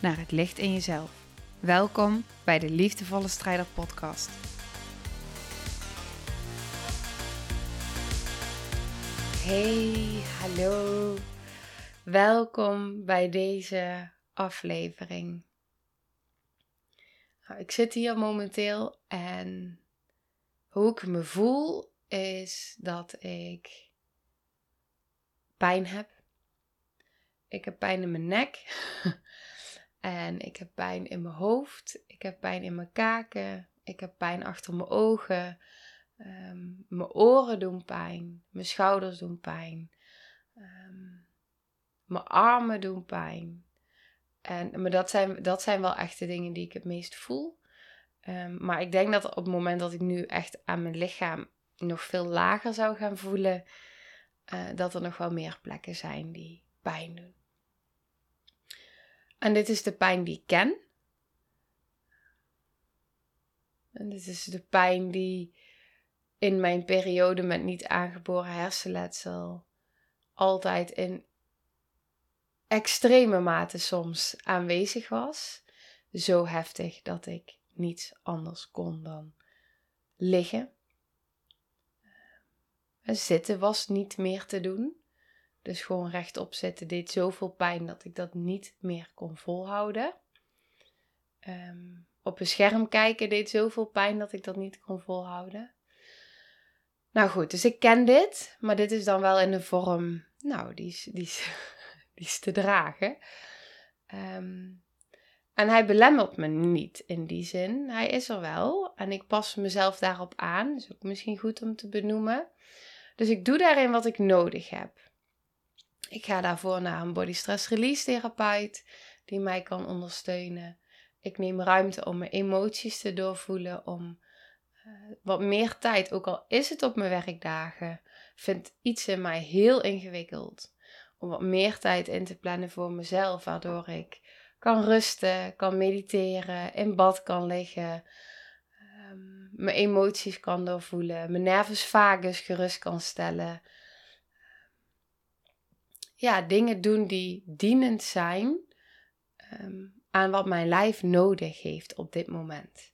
naar het licht in jezelf. Welkom bij de Liefdevolle Strijder Podcast. Hey, hallo. Welkom bij deze aflevering. Nou, ik zit hier momenteel en hoe ik me voel is dat ik pijn heb. Ik heb pijn in mijn nek. en ik heb pijn in mijn hoofd. Ik heb pijn in mijn kaken. Ik heb pijn achter mijn ogen. Ehm, mijn oren doen pijn. Mijn schouders doen pijn. Ehm, mijn armen doen pijn. En, maar dat zijn, dat zijn wel echt de dingen die ik het meest voel. Ehm, maar ik denk dat op het moment dat ik nu echt aan mijn lichaam nog veel lager zou gaan voelen, uh, dat er nog wel meer plekken zijn die pijn doen. En dit is de pijn die ik ken. En dit is de pijn die in mijn periode met niet aangeboren hersenletsel altijd in extreme mate soms aanwezig was. Zo heftig dat ik niets anders kon dan liggen. En zitten was niet meer te doen. Dus gewoon rechtop zitten deed zoveel pijn dat ik dat niet meer kon volhouden. Ehm, op een scherm kijken deed zoveel pijn dat ik dat niet kon volhouden. Nou goed, dus ik ken dit, maar dit is dan wel in een vorm, nou, die is, die is, die is te dragen. Ehm, en hij belemmert me niet in die zin. Hij is er wel en ik pas mezelf daarop aan. Dat is ook misschien goed om te benoemen. Dus ik doe daarin wat ik nodig heb. Ik ga daarvoor naar een body stress release therapeut die mij kan ondersteunen. Ik neem ruimte om mijn emoties te doorvoelen, om uh, wat meer tijd, ook al is het op mijn werkdagen, vindt iets in mij heel ingewikkeld. Om wat meer tijd in te plannen voor mezelf, waardoor ik kan rusten, kan mediteren, in bad kan liggen, um, mijn emoties kan doorvoelen, mijn nervus vagus gerust kan stellen ja, dingen doen die dienend zijn ehm, aan wat mijn lijf nodig heeft op dit moment.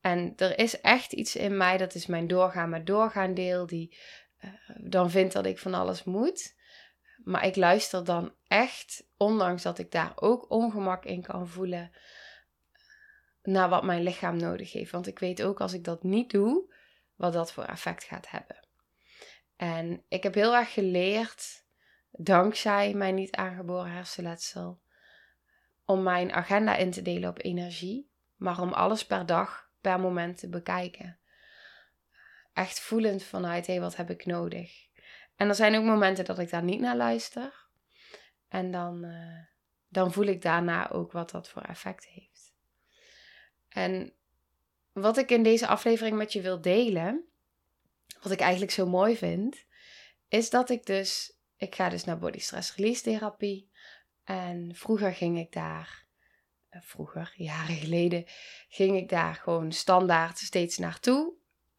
En er is echt iets in mij, dat is mijn doorgaan maar doorgaan deel, die uh, dan vindt dat ik van alles moet. Maar ik luister dan echt, ondanks dat ik daar ook ongemak in kan voelen, naar wat mijn lichaam nodig heeft. Want ik weet ook als ik dat niet doe, wat dat voor effect gaat hebben. En ik heb heel erg geleerd dankzij mijn niet aangeboren hersenletsel, om mijn agenda in te delen op energie, maar om alles per dag, per moment te bekijken. Echt voelend vanuit, hé, hey, wat heb ik nodig? En er zijn ook momenten dat ik daar niet naar luister. En dan, uh, dan voel ik daarna ook wat dat voor effect heeft. En wat ik in deze aflevering met je wil delen, wat ik eigenlijk zo mooi vind, is dat ik dus ik ga dus naar body stress release therapie. En vroeger ging ik daar, eh, vroeger, jaren geleden, ging ik daar gewoon standaard steeds naartoe.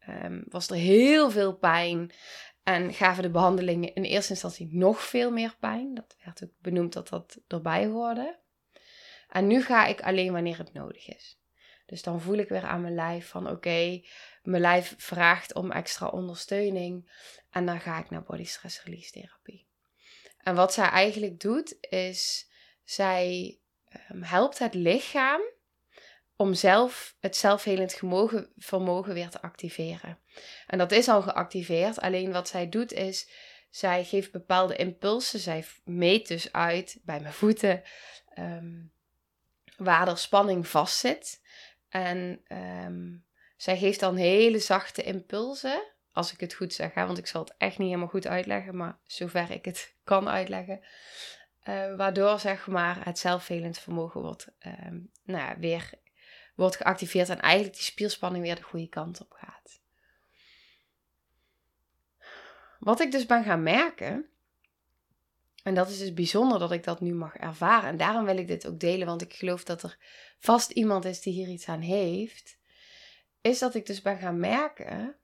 Um, was er heel veel pijn. En gaven de behandelingen in eerste instantie nog veel meer pijn. Dat werd ook benoemd dat dat erbij hoorde. En nu ga ik alleen wanneer het nodig is. Dus dan voel ik weer aan mijn lijf van oké, mijn lijf vraagt om extra ondersteuning. En dan ga ik naar body stress release therapie. En wat zij eigenlijk doet, is zij um, helpt het lichaam om zelf het zelfhelend vermogen, vermogen weer te activeren. En dat is al geactiveerd. Alleen wat zij doet is, zij geeft bepaalde impulsen. Zij meet dus uit bij mijn voeten um, waar er spanning vast zit. En um, zij geeft dan hele zachte impulsen. Als ik het goed zeg, want ik zal het echt niet helemaal goed uitleggen, maar zover ik het kan uitleggen. Uh, waardoor zeg maar het zelfvelend vermogen wordt, ehm, nou ja, weer wordt geactiveerd en eigenlijk die spierspanning weer de goede kant op gaat. Wat ik dus ben gaan merken, en dat is dus bijzonder dat ik dat nu mag ervaren. En daarom wil ik dit ook delen, want ik geloof dat er vast iemand is die hier iets aan heeft. Is dat ik dus ben gaan merken,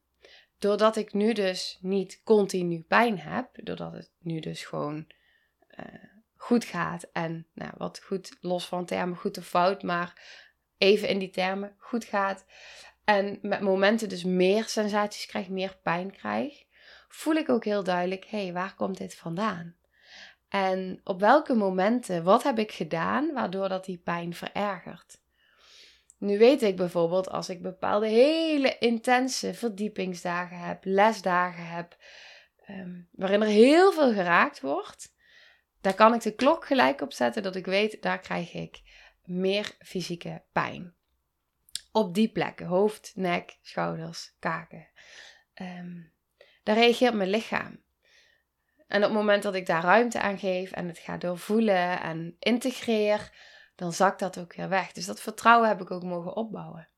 doordat ik nu dus niet continu pijn heb, doordat het nu dus gewoon uh, goed gaat. En nou, wat goed, los van termen goed of fout, maar even in die termen goed gaat. En met momenten dus meer sensaties krijg, meer pijn krijg, voel ik ook heel duidelijk: hé, hey, waar komt dit vandaan? En op welke momenten, wat heb ik gedaan waardoor dat die pijn verergert? Nu weet ik bijvoorbeeld als ik bepaalde hele intense verdiepingsdagen heb, lesdagen heb, um, waarin er heel veel geraakt wordt, daar kan ik de klok gelijk op zetten dat ik weet, daar krijg ik meer fysieke pijn. Op die plekken, hoofd, nek, schouders, kaken. Um, daar reageert mijn lichaam. En op het moment dat ik daar ruimte aan geef en het ga doorvoelen en integreer, dan zakt dat ook weer weg. Dus dat vertrouwen heb ik ook mogen opbouwen.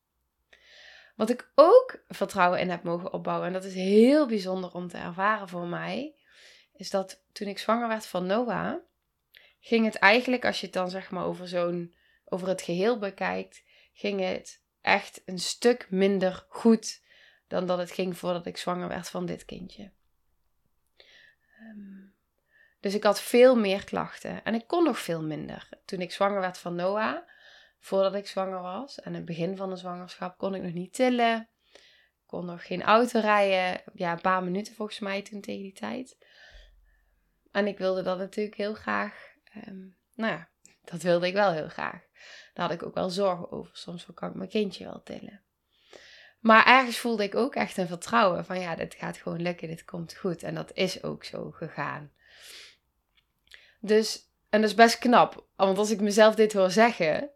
Wat ik ook vertrouwen in heb mogen opbouwen, en dat is heel bijzonder om te ervaren voor mij, is dat toen ik zwanger werd van Noah, ging het eigenlijk, als je het dan zeg maar over zo'n, over het geheel bekijkt, ging het echt een stuk minder goed dan dat het ging voordat ik zwanger werd van dit kindje. Ehm, dus ik had veel meer klachten en ik kon nog veel minder. Toen ik zwanger werd van Noah, voordat ik zwanger was en het begin van de zwangerschap, kon ik nog niet tillen. Kon nog geen auto rijden. Ja, een paar minuten volgens mij toen tegen die tijd. En ik wilde dat natuurlijk heel graag. Um, nou ja, dat wilde ik wel heel graag. Daar had ik ook wel zorgen over. Soms kan ik mijn kindje wel tillen. Maar ergens voelde ik ook echt een vertrouwen van ja, dit gaat gewoon lukken, dit komt goed. En dat is ook zo gegaan. Dus, en dat is best knap, want als ik mezelf dit hoor zeggen,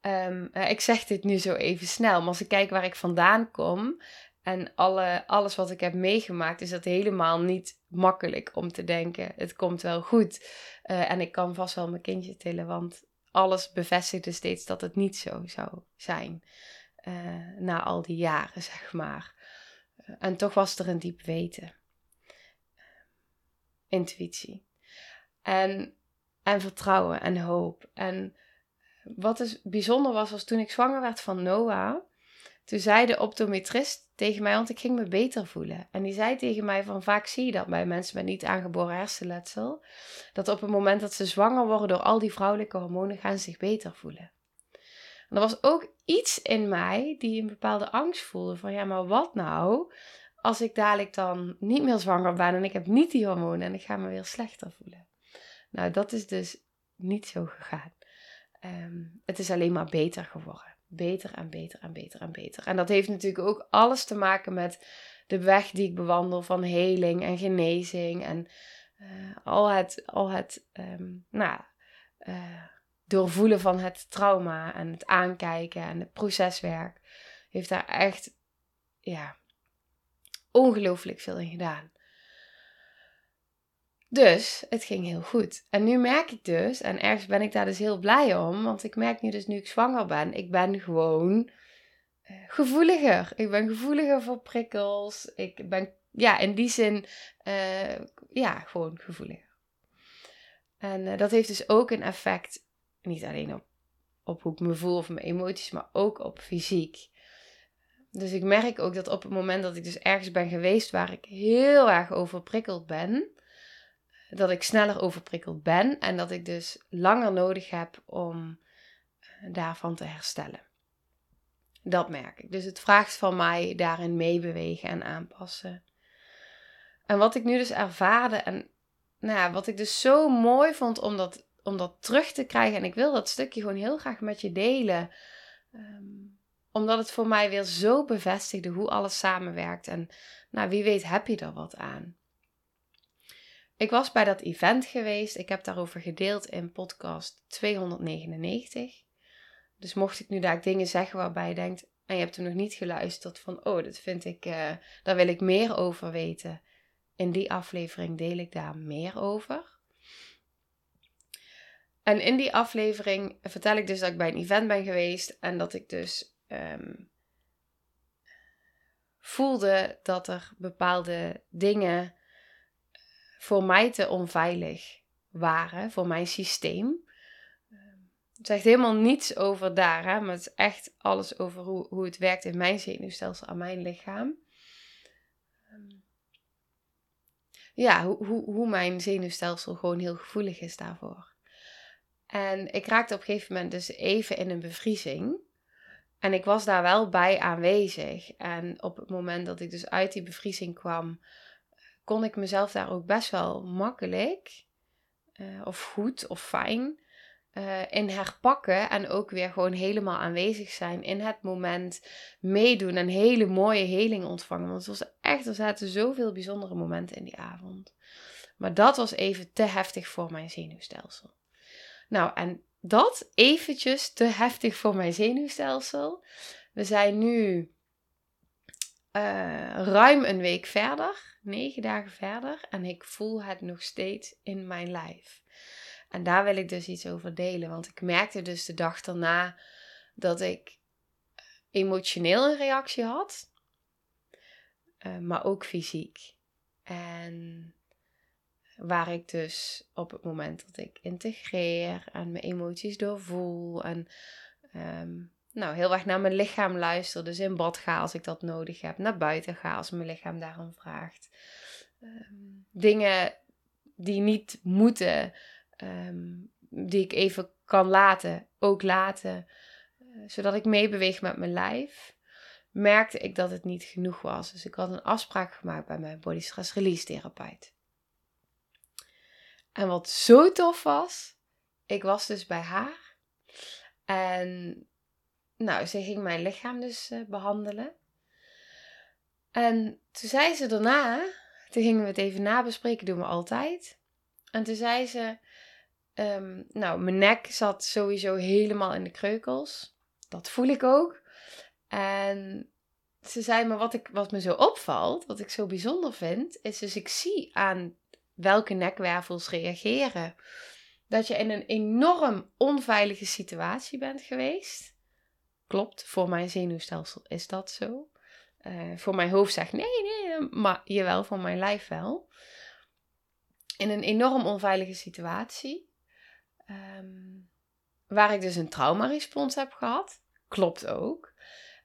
um, ik zeg dit nu zo even snel, maar als ik kijk waar ik vandaan kom en alle, alles wat ik heb meegemaakt, is dat helemaal niet makkelijk om te denken, het komt wel goed. Uh, en ik kan vast wel mijn kindje tillen, want alles bevestigde steeds dat het niet zo zou zijn. Uh, na al die jaren, zeg maar. Uh, en toch was er een diep weten. Intuïtie. En, en vertrouwen en hoop. En wat dus bijzonder was, was toen ik zwanger werd van Noah. Toen zei de optometrist tegen mij, want ik ging me beter voelen. En die zei tegen mij van vaak zie je dat bij mensen met niet aangeboren hersenletsel. Dat op het moment dat ze zwanger worden door al die vrouwelijke hormonen gaan ze zich beter voelen. En er was ook iets in mij die een bepaalde angst voelde van ja, maar wat nou als ik dadelijk dan niet meer zwanger ben en ik heb niet die hormonen en ik ga me weer slechter voelen. Nou, dat is dus niet zo gegaan. Ehm, het is alleen maar beter geworden. Beter en beter en beter en beter. En dat heeft natuurlijk ook alles te maken met de weg die ik bewandel van heling en genezing. En uh, al het, al het um, nou, uh, doorvoelen van het trauma en het aankijken en het proceswerk. Heeft daar echt, ja, ongelooflijk veel in gedaan. Dus het ging heel goed. En nu merk ik dus, en ergens ben ik daar dus heel blij om, want ik merk nu dus nu ik zwanger ben, ik ben gewoon uh, gevoeliger. Ik ben gevoeliger voor prikkels. Ik ben, ja, in die zin, uh, ja, gewoon gevoeliger. En uh, dat heeft dus ook een effect, niet alleen op, op hoe ik me voel of mijn emoties, maar ook op fysiek. Dus ik merk ook dat op het moment dat ik dus ergens ben geweest waar ik heel erg overprikkeld ben, dat ik sneller overprikkeld ben en dat ik dus langer nodig heb om eh, daarvan te herstellen. Dat merk ik. Dus het vraagt van mij daarin meebewegen en aanpassen. En wat ik nu dus ervaarde en nou ja, wat ik dus zo mooi vond om dat, om dat terug te krijgen. En ik wil dat stukje gewoon heel graag met je delen. Um, omdat het voor mij weer zo bevestigde hoe alles samenwerkt. En nou, wie weet heb je er wat aan. Ik was bij dat event geweest. Ik heb daarover gedeeld in podcast 299. Dus mocht ik nu daar dingen zeggen waarbij je denkt, en je hebt er nog niet geluisterd, van oh, dat vind ik, uh, daar wil ik meer over weten. In die aflevering deel ik daar meer over. en in die aflevering vertel ik dus dat ik bij een event ben geweest en dat ik dus ehm, voelde dat er bepaalde dingen voor mij te onveilig waren, voor mijn systeem. Het zegt helemaal niets over daar, hè, maar het is echt alles over hoe, hoe het werkt in mijn zenuwstelsel aan mijn lichaam. Ehm, ja, hoe, hoe, hoe mijn zenuwstelsel gewoon heel gevoelig is daarvoor. En ik raakte op een gegeven moment dus even in een bevriezing. En ik was daar wel bij aanwezig. En op het moment dat ik dus uit die bevriezing kwam, kon ik mezelf daar ook best wel makkelijk, uh, of goed of fijn, uh, in herpakken. En ook weer gewoon helemaal aanwezig zijn in het moment, meedoen en hele mooie heling ontvangen. Want het was echt, er zaten zoveel bijzondere momenten in die avond. Maar dat was even te heftig voor mijn zenuwstelsel. Nou, en dat eventjes te heftig voor mijn zenuwstelsel. We zijn nu uh, ruim een week verder, negen dagen verder, en ik voel het nog steeds in mijn lijf. En daar wil ik dus iets over delen, want ik merkte dus de dag daarna dat ik emotioneel een reactie had, uh, maar ook fysiek. En Waar ik dus op het moment dat ik integreer en mijn emoties doorvoel en ehm, nou, heel erg naar mijn lichaam luister. Dus in bad ga als ik dat nodig heb. Naar buiten ga als mijn lichaam daarom vraagt. Ehm, dingen die niet moeten, ehm, die ik even kan laten, ook laten. Uh, zodat ik meebeweeg met mijn lijf. Merkte ik dat het niet genoeg was. Dus ik had een afspraak gemaakt bij mijn body stress release therapeut. En wat zo tof was, ik was dus bij haar. En nou, ze ging mijn lichaam dus uh, behandelen. En toen zei ze daarna, toen gingen we het even nabespreken, doen we altijd. En toen zei ze, ehm, nou, mijn nek zat sowieso helemaal in de kreukels. Dat voel ik ook. En ze zei, maar wat, ik, wat me zo opvalt, wat ik zo bijzonder vind, is dus ik zie aan welke nekwervels reageren. Dat je in een enorm onveilige situatie bent geweest. Klopt, voor mijn zenuwstelsel is dat zo. Uh, voor mijn hoofd zegt nee, nee, maar jawel, voor mijn lijf wel. In een enorm onveilige situatie. Um, waar ik dus een traumarespons heb gehad. Klopt ook.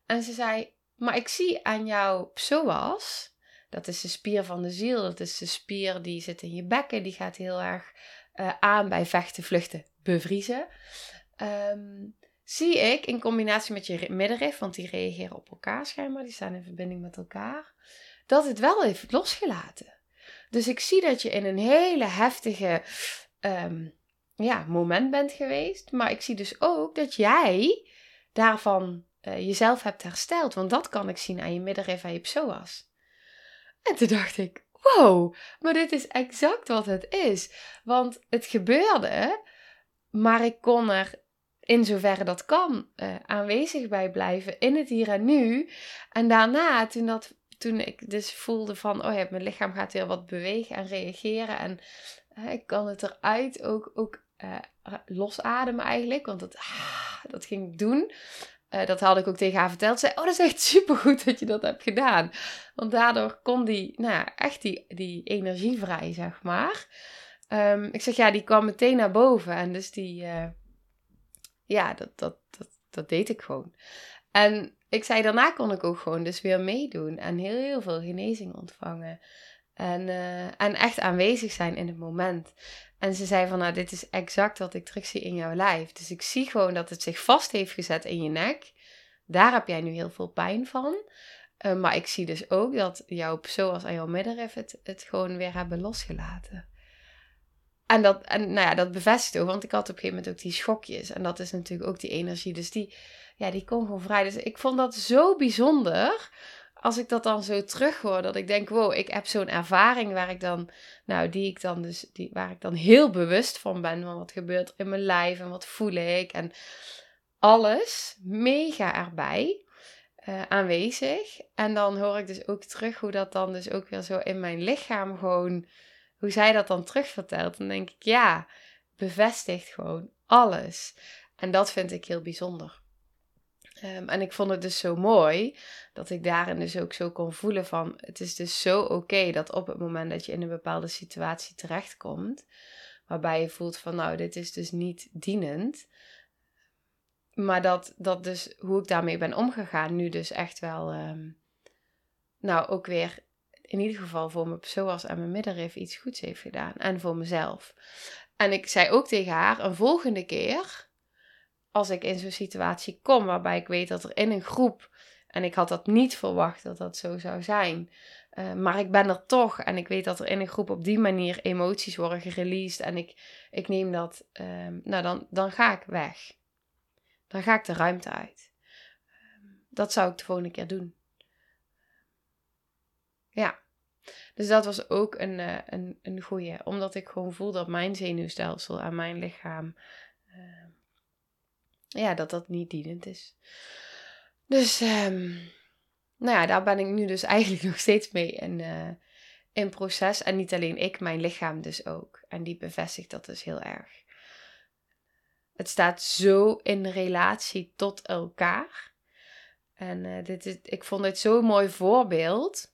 En ze zei, maar ik zie aan jouw psoas dat is de spier van de ziel. Dat is de spier die zit in je bekken. Die gaat heel erg uh, aan bij vechten, vluchten, bevriezen. Um, zie ik in combinatie met je middenrif, want die reageren op elkaar schijnbaar. Die staan in verbinding met elkaar. Dat het wel heeft losgelaten. Dus ik zie dat je in een hele heftige um, ja, moment bent geweest. Maar ik zie dus ook dat jij daarvan uh, jezelf hebt hersteld. Want dat kan ik zien aan je middenrif en je psoas. En toen dacht ik, wow, maar dit is exact wat het is. Want het gebeurde, maar ik kon er in zoverre dat kan uh, aanwezig bij blijven in het hier en nu. En daarna, toen, dat, toen ik dus voelde van, oh ja, mijn lichaam gaat weer wat bewegen en reageren. En uh, ik kan het eruit ook, ook uh, losademen eigenlijk, want dat, ah, dat ging ik doen. Dat had ik ook tegen haar verteld. Ze zei, oh, dat is echt supergoed dat je dat hebt gedaan. Want daardoor kon die, nou echt die, die energie vrij, zeg maar. Um, ik zeg, ja, die kwam meteen naar boven. En dus die, ja, dat, dat, dat, dat deed ik gewoon. En ik zei, daarna kon ik ook gewoon dus weer meedoen. En heel, heel veel genezing ontvangen. En, uh, en echt aanwezig zijn in het moment. En ze zei van, nou, dit is exact wat ik terugzie in jouw lijf. Dus ik zie gewoon dat het zich vast heeft gezet in je nek. Daar heb jij nu heel veel pijn van. Uh, maar ik zie dus ook dat jouw zoals en jouw het, het gewoon weer hebben losgelaten. En dat, en nou ja, dat bevestigt ook, want ik had op een gegeven moment ook die schokjes. En dat is natuurlijk ook die energie. Dus die, ja, die kon gewoon vrij. Dus ik vond dat zo bijzonder als ik dat dan zo terughoor, dat ik denk, wow, ik heb zo'n ervaring waar ik dan, nou, die ik dan dus, die, waar ik dan heel bewust van ben, van wat gebeurt in mijn lijf en wat voel ik en alles mega erbij uh, aanwezig. En dan hoor ik dus ook terug hoe dat dan dus ook weer zo in mijn lichaam gewoon, hoe zij dat dan terugvertelt. Dan denk ik, ja, bevestigt gewoon alles. En dat vind ik heel bijzonder. Ehm, en ik vond het dus zo mooi dat ik daarin dus ook zo kon voelen van het is dus zo oké dat op het moment dat je in een bepaalde situatie terechtkomt, waarbij je voelt van nou dit is dus niet dienend, maar dat, dat dus hoe ik daarmee ben omgegaan nu dus echt wel, um, nou ook weer in ieder geval voor mijn zoals en mijn middenrif iets goeds heeft gedaan en voor mezelf. En ik zei ook tegen haar een volgende keer als ik in zo'n situatie kom waarbij ik weet dat er in een groep, en ik had dat niet verwacht dat dat zo zou zijn, uh, maar ik ben er toch en ik weet dat er in een groep op die manier emoties worden gereleased en ik, ik neem dat, um, nou dan, dan ga ik weg. Dan ga ik de ruimte uit. Um, dat zou ik de volgende keer doen. Ja. Dus dat was ook een, uh, een, een goeie. Omdat ik gewoon voel dat mijn zenuwstelsel en mijn lichaam uh, ja, dat dat niet dienend is. Dus, um, nou ja, daar ben ik nu dus eigenlijk nog steeds mee in, uh, in proces. En niet alleen ik, mijn lichaam dus ook. En die bevestigt dat dus heel erg. Het staat zo in relatie tot elkaar. En dit is, ik vond dit zo'n mooi voorbeeld.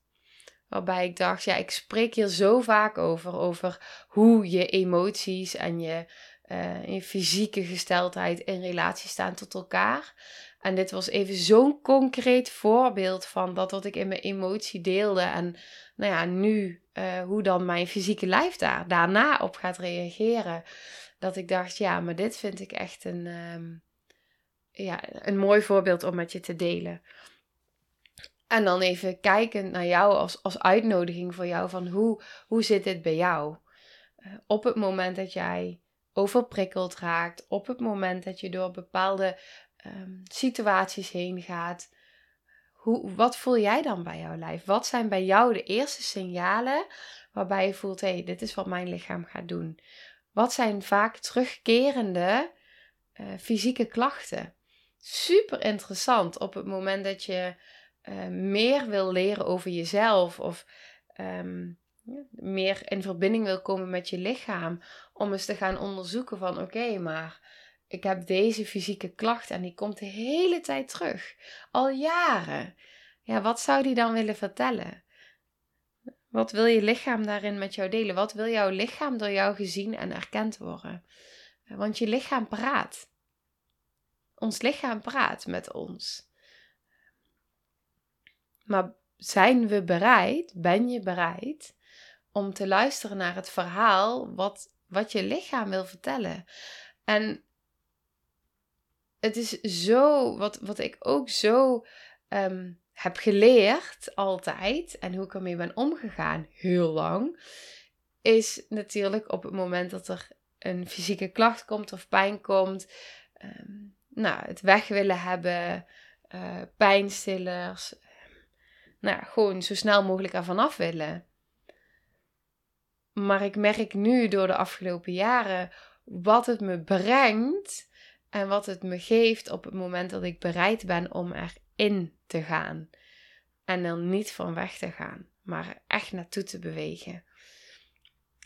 Waarbij ik dacht, ja, ik spreek hier zo vaak over. Over hoe je emoties en je uh, in fysieke gesteldheid in relatie staan tot elkaar. En dit was even zo'n concreet voorbeeld van dat wat ik in mijn emotie deelde. En nou ja, nu uh, hoe dan mijn fysieke lijf daar daarna op gaat reageren. Dat ik dacht, ja, maar dit vind ik echt een, um, ja, een mooi voorbeeld om met je te delen. En dan even kijken naar jou als, als uitnodiging voor jou van hoe, hoe zit dit bij jou? Uh, op het moment dat jij overprikkeld raakt, op het moment dat je door bepaalde um, situaties heen gaat, hoe, wat voel jij dan bij jouw lijf? Wat zijn bij jou de eerste signalen waarbij je voelt, hé, hey, dit is wat mijn lichaam gaat doen? Wat zijn vaak terugkerende uh, fysieke klachten? Super interessant op het moment dat je uh, meer wil leren over jezelf of um, meer in verbinding wil komen met je lichaam. Om eens te gaan onderzoeken van oké, maar ik heb deze fysieke klacht en die komt de hele tijd terug. Al jaren. Ja, wat zou die dan willen vertellen? Wat wil je lichaam daarin met jou delen? Wat wil jouw lichaam door jou gezien en erkend worden? Want je lichaam praat. Ons lichaam praat met ons. Maar zijn we bereid? Ben je bereid om te luisteren naar het verhaal wat, wat je lichaam wil vertellen. En het is zo, wat, wat ik ook zo ehm, heb geleerd altijd en hoe ik ermee ben omgegaan heel lang, is natuurlijk op het moment dat er een fysieke klacht komt of pijn komt, ehm, nou, het weg willen hebben, uh, pijnstillers, nou, gewoon zo snel mogelijk ervan af willen. Maar ik merk nu door de afgelopen jaren wat het me brengt en wat het me geeft op het moment dat ik bereid ben om erin te gaan. En dan niet van weg te gaan, maar echt naartoe te bewegen.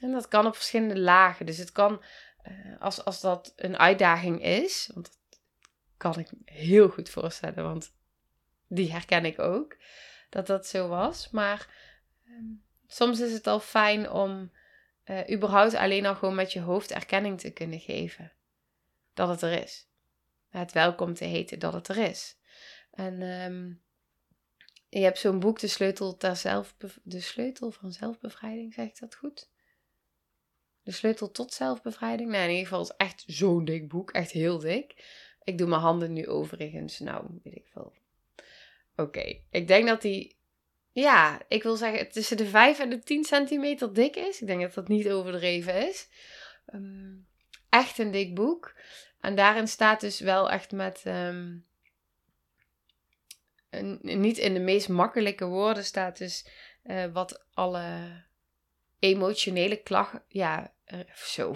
En dat kan op verschillende lagen. Dus het kan, uh, als, als dat een uitdaging is, want dat kan ik heel goed voorstellen, want die herken ik ook, dat dat zo was. Maar um, soms is het al fijn om uh, überhaupt alleen al gewoon met je hoofd erkenning te kunnen geven. Dat het er is. Het welkom te heten dat het er is. En um, je hebt zo'n boek, De Sleutel, ter de sleutel van Zelfbevrijding, zeg ik dat goed? De Sleutel tot Zelfbevrijding? Nee, in ieder geval is echt zo'n dik boek. Echt heel dik. Ik doe mijn handen nu overigens, nou, weet ik veel. Oké, ik denk dat die ja, ik wil zeggen tussen de 5 en de 10 centimeter dik is. Ik denk dat dat niet overdreven is. Um, echt een dik boek. En daarin staat dus wel echt met. Een, niet in de meest makkelijke woorden staat dus uh, wat alle emotionele klachten. Ja, uh, zo.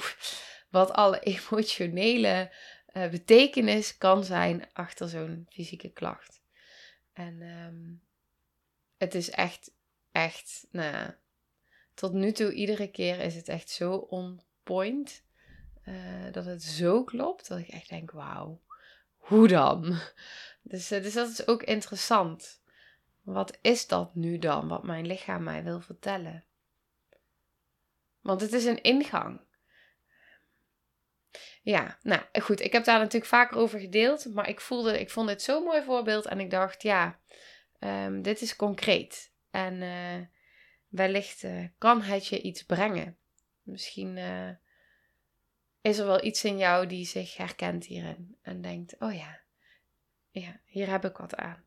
Wat alle emotionele uh, betekenis kan zijn achter zo'n fysieke klacht. En um, het is echt, echt, nou ja, tot nu toe, iedere keer is het echt zo on point. eh, dat het zo klopt dat ik echt denk, wauw, hoe dan? Dus, uh, dus dat is ook interessant. Wat is dat nu dan, wat mijn lichaam mij wil vertellen? Want het is een ingang. Ja, nou goed, ik heb daar natuurlijk vaker over gedeeld, maar ik voelde, ik vond dit zo'n mooi voorbeeld en ik dacht, ja, um, dit is concreet. En uh, wellicht uh, kan het je iets brengen. Misschien uh, is er wel iets in jou die zich herkent hierin en denkt, oh ja, ja, hier heb ik wat aan.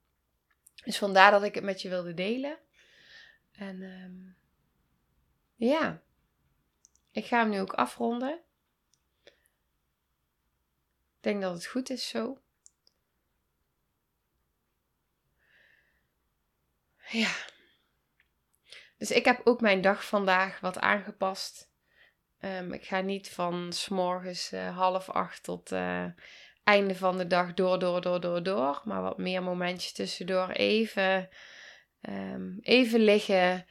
Dus vandaar dat ik het met je wilde delen. En um, ja, ik ga hem nu ook afronden. Denk dat het goed is zo. Ja. Dus ik heb ook mijn dag vandaag wat aangepast. Um, ik ga niet van s'morgens uh, half acht tot uh, einde van de dag door, door, door, door, door. Maar wat meer momentjes tussendoor. Even, um, even liggen.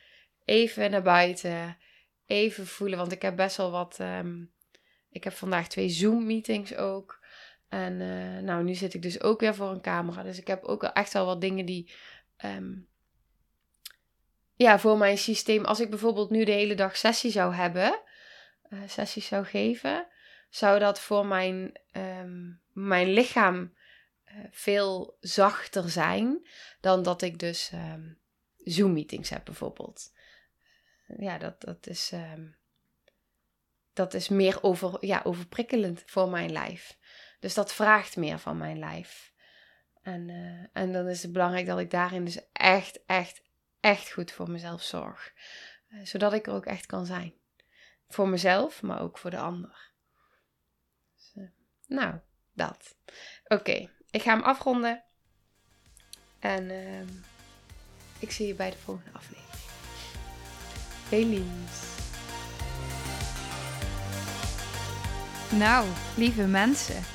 Even naar buiten. Even voelen. Want ik heb best wel wat. Um, ik heb vandaag twee Zoom-meetings ook. En uh, nou, nu zit ik dus ook weer voor een camera. Dus ik heb ook echt wel wat dingen die. Um, ja, voor mijn systeem. Als ik bijvoorbeeld nu de hele dag sessie zou hebben. Uh, sessies zou geven. Zou dat voor mijn, um, mijn lichaam uh, veel zachter zijn. Dan dat ik dus um, Zoom meetings heb bijvoorbeeld. Ja, dat, dat is. dat is meer over, ja, overprikkelend voor mijn lijf. Dus dat vraagt meer van mijn lijf. En, uh, en dan is het belangrijk dat ik daarin dus echt, echt, echt goed voor mezelf zorg. Uh, zodat ik er ook echt kan zijn. Voor mezelf, maar ook voor de ander. Dus, uh, nou, dat. Oké, ik ga hem afronden. En ehm, ik zie je bij de volgende aflevering. Feliz. Nou, lieve mensen.